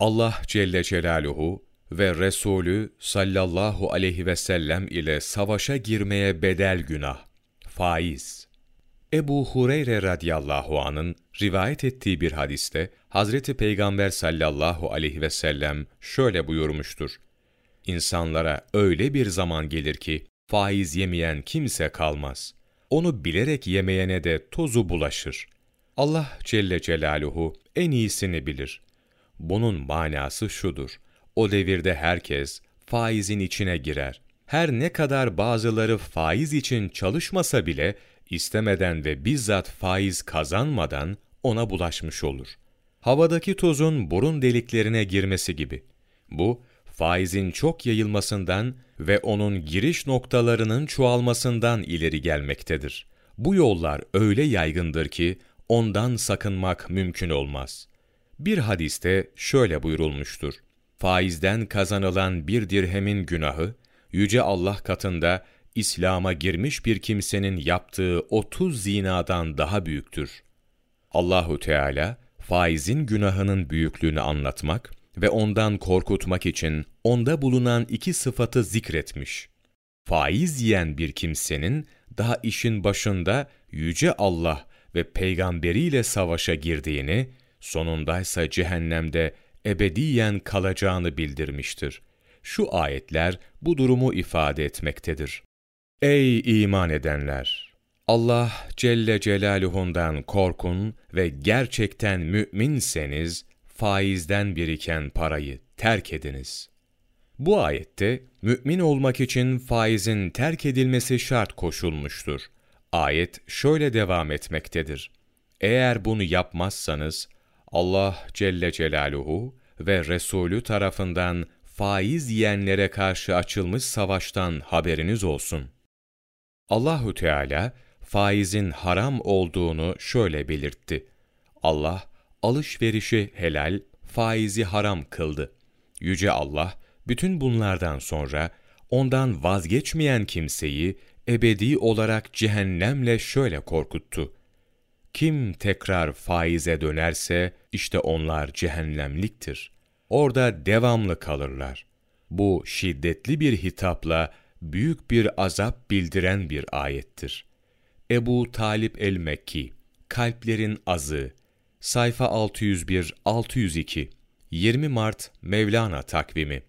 Allah Celle Celaluhu ve Resulü sallallahu aleyhi ve sellem ile savaşa girmeye bedel günah, faiz. Ebu Hureyre radıyallahu anın rivayet ettiği bir hadiste Hazreti Peygamber sallallahu aleyhi ve sellem şöyle buyurmuştur. İnsanlara öyle bir zaman gelir ki faiz yemeyen kimse kalmaz. Onu bilerek yemeyene de tozu bulaşır. Allah Celle Celaluhu en iyisini bilir. Bunun manası şudur. O devirde herkes faizin içine girer. Her ne kadar bazıları faiz için çalışmasa bile istemeden ve bizzat faiz kazanmadan ona bulaşmış olur. Havadaki tozun burun deliklerine girmesi gibi. Bu, faizin çok yayılmasından ve onun giriş noktalarının çoğalmasından ileri gelmektedir. Bu yollar öyle yaygındır ki ondan sakınmak mümkün olmaz. Bir hadiste şöyle buyurulmuştur. Faizden kazanılan bir dirhemin günahı, Yüce Allah katında İslam'a girmiş bir kimsenin yaptığı 30 zinadan daha büyüktür. Allahu Teala faizin günahının büyüklüğünü anlatmak ve ondan korkutmak için onda bulunan iki sıfatı zikretmiş. Faiz yiyen bir kimsenin daha işin başında yüce Allah ve peygamberiyle savaşa girdiğini, sonundaysa cehennemde ebediyen kalacağını bildirmiştir. Şu ayetler bu durumu ifade etmektedir. Ey iman edenler! Allah Celle Celaluhu'ndan korkun ve gerçekten müminseniz faizden biriken parayı terk ediniz. Bu ayette mümin olmak için faizin terk edilmesi şart koşulmuştur. Ayet şöyle devam etmektedir. Eğer bunu yapmazsanız Allah Celle Celaluhu ve Resulü tarafından faiz yiyenlere karşı açılmış savaştan haberiniz olsun. Allahu Teala faizin haram olduğunu şöyle belirtti. Allah alışverişi helal, faizi haram kıldı. Yüce Allah bütün bunlardan sonra ondan vazgeçmeyen kimseyi ebedi olarak cehennemle şöyle korkuttu. Kim tekrar faize dönerse işte onlar cehennemliktir. Orada devamlı kalırlar. Bu şiddetli bir hitapla büyük bir azap bildiren bir ayettir. Ebu Talip el-Mekki, Kalplerin Azı, sayfa 601-602, 20 Mart Mevlana takvimi